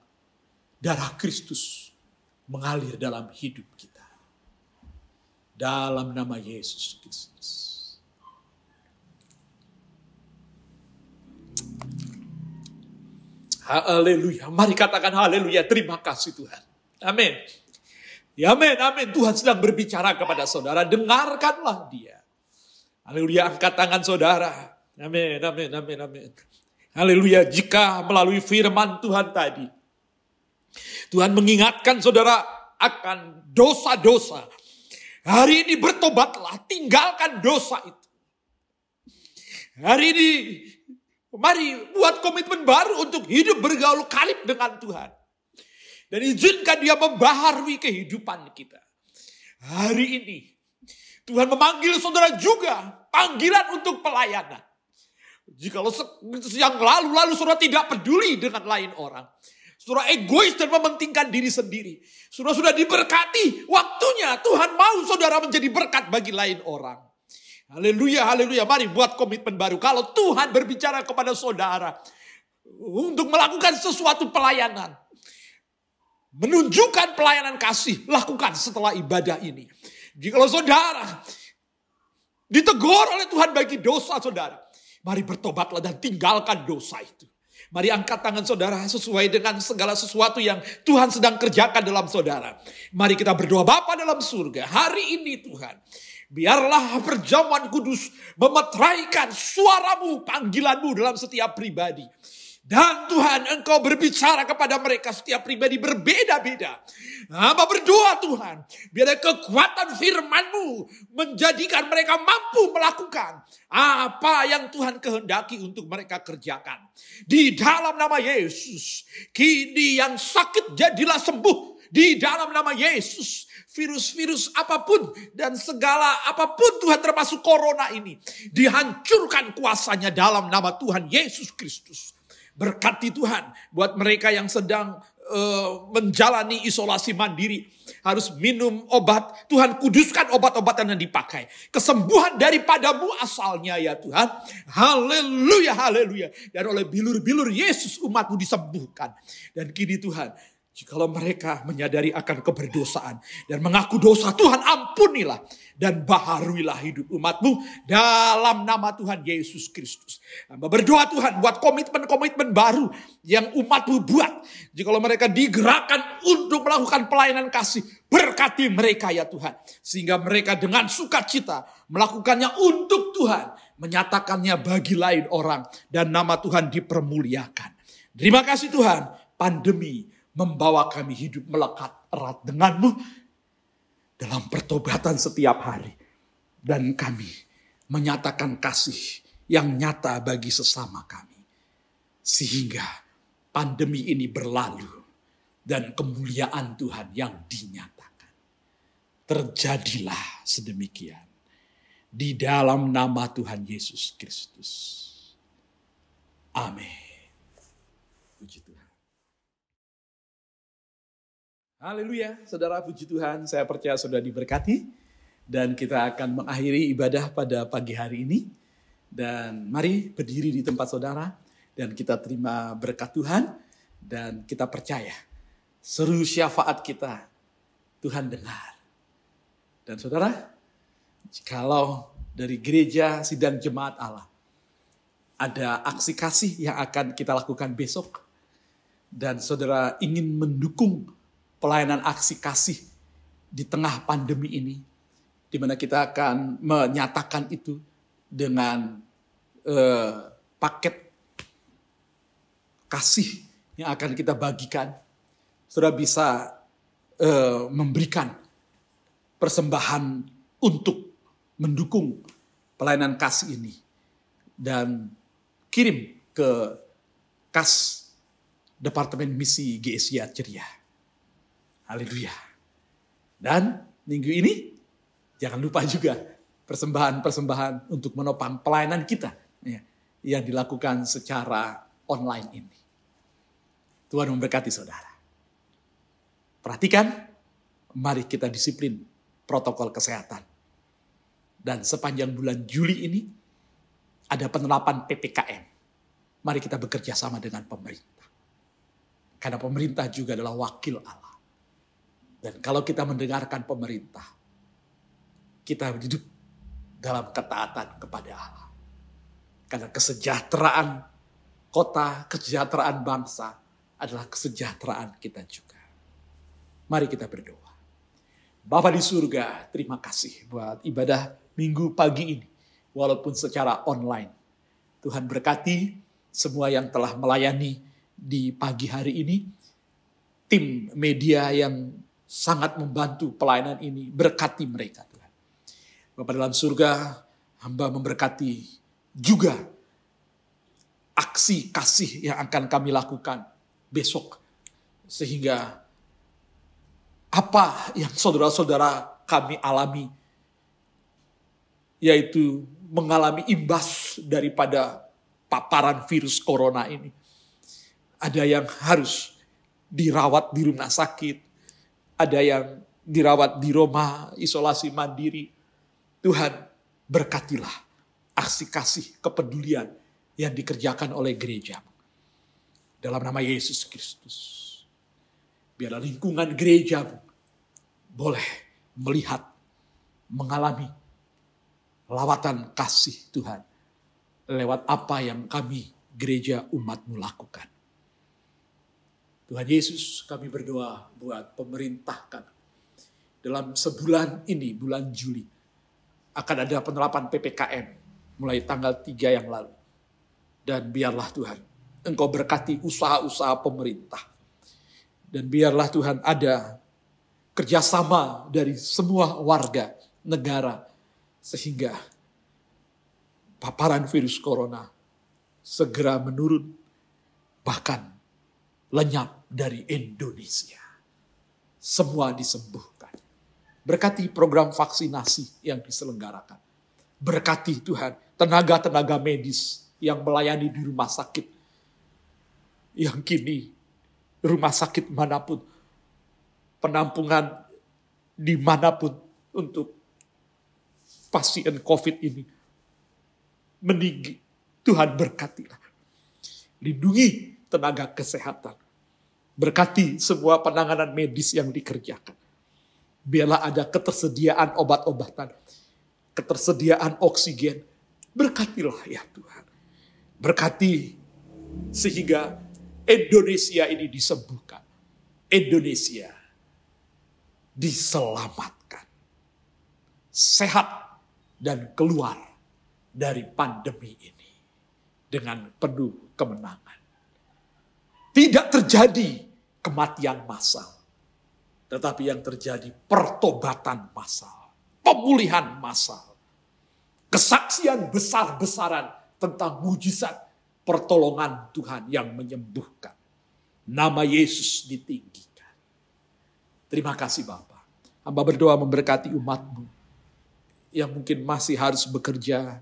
darah Kristus mengalir dalam hidup kita. Dalam nama Yesus Kristus. Haleluya. Mari katakan haleluya. Terima kasih Tuhan. Amin. Ya amin, amin. Tuhan sedang berbicara kepada saudara. Dengarkanlah dia. Haleluya. Angkat tangan saudara. Amin, amin, amin, amin. Haleluya, jika melalui firman Tuhan tadi, Tuhan mengingatkan saudara akan dosa-dosa. Hari ini bertobatlah, tinggalkan dosa itu. Hari ini, mari buat komitmen baru untuk hidup bergaul karib dengan Tuhan. Dan izinkan dia membaharui kehidupan kita. Hari ini, Tuhan memanggil saudara juga panggilan untuk pelayanan. Jika yang lalu-lalu saudara tidak peduli dengan lain orang. Saudara egois dan mementingkan diri sendiri. Saudara sudah diberkati. Waktunya Tuhan mau saudara menjadi berkat bagi lain orang. Haleluya, haleluya. Mari buat komitmen baru. Kalau Tuhan berbicara kepada saudara. Untuk melakukan sesuatu pelayanan. Menunjukkan pelayanan kasih. Lakukan setelah ibadah ini. Jika saudara ditegur oleh Tuhan bagi dosa saudara. Mari bertobatlah dan tinggalkan dosa itu. Mari angkat tangan saudara sesuai dengan segala sesuatu yang Tuhan sedang kerjakan dalam saudara. Mari kita berdoa Bapa dalam surga. Hari ini Tuhan. Biarlah perjamuan kudus memetraikan suaramu, panggilanmu dalam setiap pribadi. Dan Tuhan engkau berbicara kepada mereka setiap pribadi berbeda-beda. Apa berdoa Tuhan. Biar kekuatan firmanmu menjadikan mereka mampu melakukan apa yang Tuhan kehendaki untuk mereka kerjakan. Di dalam nama Yesus. Kini yang sakit jadilah sembuh. Di dalam nama Yesus virus-virus apa pun dan segala apa pun Tuhan termasuk corona ini dihancurkan kuasanya dalam nama Tuhan Yesus Kristus. Berkati Tuhan buat mereka yang sedang uh, menjalani isolasi mandiri. Harus minum obat. Tuhan kuduskan obat-obatan yang dipakai. Kesembuhan daripadamu asalnya ya Tuhan. Haleluya, haleluya. Dan oleh bilur-bilur Yesus umatmu disembuhkan. Dan kini Tuhan Jikalau mereka menyadari akan keberdosaan dan mengaku dosa, Tuhan ampunilah dan baharuilah hidup umatmu dalam nama Tuhan Yesus Kristus. Berdoa Tuhan buat komitmen-komitmen baru yang umatmu buat. Jikalau mereka digerakkan untuk melakukan pelayanan kasih, berkati mereka ya Tuhan. Sehingga mereka dengan sukacita melakukannya untuk Tuhan. Menyatakannya bagi lain orang dan nama Tuhan dipermuliakan. Terima kasih Tuhan, pandemi membawa kami hidup melekat erat denganmu. Dalam pertobatan setiap hari. Dan kami menyatakan kasih yang nyata bagi sesama kami. Sehingga pandemi ini berlalu dan kemuliaan Tuhan yang dinyatakan. Terjadilah sedemikian di dalam nama Tuhan Yesus Kristus. Amin. Puji Tuhan. Haleluya, saudara puji Tuhan. Saya percaya sudah diberkati. Dan kita akan mengakhiri ibadah pada pagi hari ini. Dan mari berdiri di tempat saudara. Dan kita terima berkat Tuhan. Dan kita percaya seru syafaat kita Tuhan dengar. Dan saudara, jikalau dari gereja sidang jemaat Allah ada aksi kasih yang akan kita lakukan besok dan saudara ingin mendukung pelayanan aksi kasih di tengah pandemi ini di mana kita akan menyatakan itu dengan eh, paket kasih yang akan kita bagikan saudara bisa uh, memberikan persembahan untuk mendukung pelayanan kasih ini dan kirim ke kas Departemen Misi GSIA Ceria. Haleluya. Dan minggu ini jangan lupa juga persembahan-persembahan untuk menopang pelayanan kita ya, yang dilakukan secara online ini. Tuhan memberkati saudara. Perhatikan, mari kita disiplin protokol kesehatan. Dan sepanjang bulan Juli ini ada penerapan PPKM. Mari kita bekerja sama dengan pemerintah. Karena pemerintah juga adalah wakil Allah. Dan kalau kita mendengarkan pemerintah, kita hidup dalam ketaatan kepada Allah. Karena kesejahteraan kota, kesejahteraan bangsa adalah kesejahteraan kita juga. Mari kita berdoa. Bapa di surga, terima kasih buat ibadah minggu pagi ini. Walaupun secara online. Tuhan berkati semua yang telah melayani di pagi hari ini. Tim media yang sangat membantu pelayanan ini. Berkati mereka Tuhan. Bapak dalam surga, hamba memberkati juga aksi kasih yang akan kami lakukan besok. Sehingga apa yang saudara-saudara kami alami, yaitu mengalami imbas daripada paparan virus corona ini. Ada yang harus dirawat di rumah sakit, ada yang dirawat di rumah isolasi mandiri. Tuhan berkatilah aksi kasih kepedulian yang dikerjakan oleh gereja. Dalam nama Yesus Kristus. Biarlah lingkungan gereja boleh melihat, mengalami lawatan kasih Tuhan lewat apa yang kami gereja umatmu lakukan. Tuhan Yesus kami berdoa buat pemerintah kami. Dalam sebulan ini, bulan Juli, akan ada penerapan PPKM mulai tanggal 3 yang lalu. Dan biarlah Tuhan, Engkau berkati usaha-usaha pemerintah dan biarlah Tuhan ada kerjasama dari semua warga negara sehingga paparan virus corona segera menurun bahkan lenyap dari Indonesia. Semua disembuhkan. Berkati program vaksinasi yang diselenggarakan. Berkati Tuhan tenaga-tenaga medis yang melayani di rumah sakit yang kini rumah sakit mana pun, penampungan di mana pun untuk pasien COVID ini. Meninggi, Tuhan berkatilah. Lindungi tenaga kesehatan. Berkati semua penanganan medis yang dikerjakan. Biarlah ada ketersediaan obat-obatan, ketersediaan oksigen. Berkatilah ya Tuhan. Berkati sehingga Indonesia ini disembuhkan. Indonesia diselamatkan. Sehat dan keluar dari pandemi ini dengan penuh kemenangan. Tidak terjadi kematian massal. Tetapi yang terjadi pertobatan massal, pemulihan massal, kesaksian besar-besaran tentang mujizat pertolongan Tuhan yang menyembuhkan. Nama Yesus ditinggikan. Terima kasih Bapak. Hamba berdoa memberkati umatmu yang mungkin masih harus bekerja,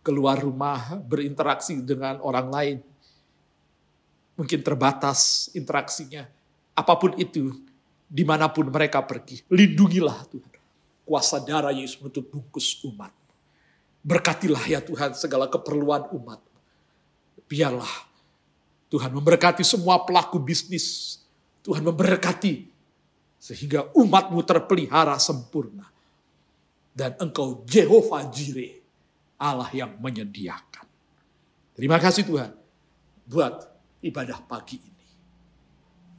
keluar rumah, berinteraksi dengan orang lain. Mungkin terbatas interaksinya. Apa pun itu, di mana pun mereka pergi. Lindungilah Tuhan. Kuasa darah Yesus menutup bungkus umat. Berkatilah ya Tuhan segala keperluan umat. Biarlah Tuhan memberkati semua pelaku bisnis. Tuhan memberkati sehingga umatmu terpelihara sempurna. Dan engkau Jehovah Jireh, Allah yang menyediakan. Terima kasih Tuhan buat ibadah pagi ini.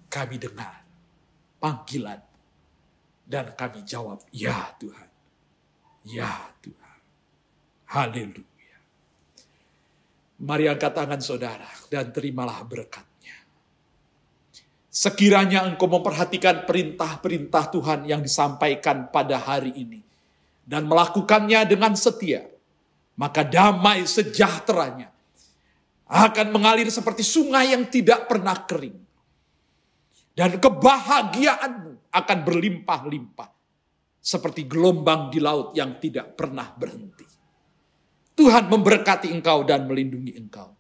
Kami dengar panggilan. Dan kami jawab, ya Tuhan. Ya Tuhan. Haleluya. Mari angkat tangan saudara dan terimalah berkatnya. Sekiranya engkau memperhatikan perintah-perintah Tuhan yang disampaikan pada hari ini. Dan melakukannya dengan setia. Maka damai sejahteranya akan mengalir seperti sungai yang tidak pernah kering dan kebahagiaanmu akan berlimpah-limpah. Seperti gelombang di laut yang tidak pernah berhenti. Tuhan memberkati engkau dan melindungi engkau.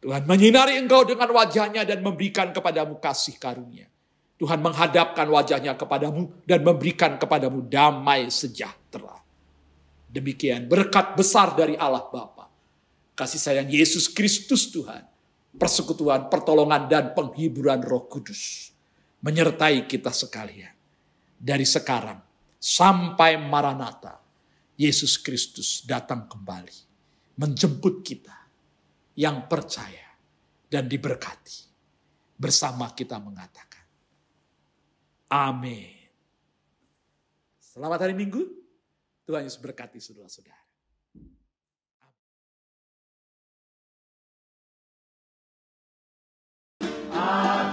Tuhan menyinari engkau dengan wajahnya dan memberikan kepadamu kasih karunia. Tuhan menghadapkan wajahnya kepadamu dan memberikan kepadamu damai sejahtera. Demikian berkat besar dari Allah Bapa, kasih sayang Yesus Kristus Tuhan, persekutuan, pertolongan dan penghiburan Roh Kudus menyertai kita sekalian. Dari sekarang sampai Maranatha, Yesus Kristus datang kembali. Menjemput kita yang percaya dan diberkati. Bersama kita mengatakan, Amin. Selamat hari Minggu. Tuhan Yesus berkati saudara-saudara. Amen.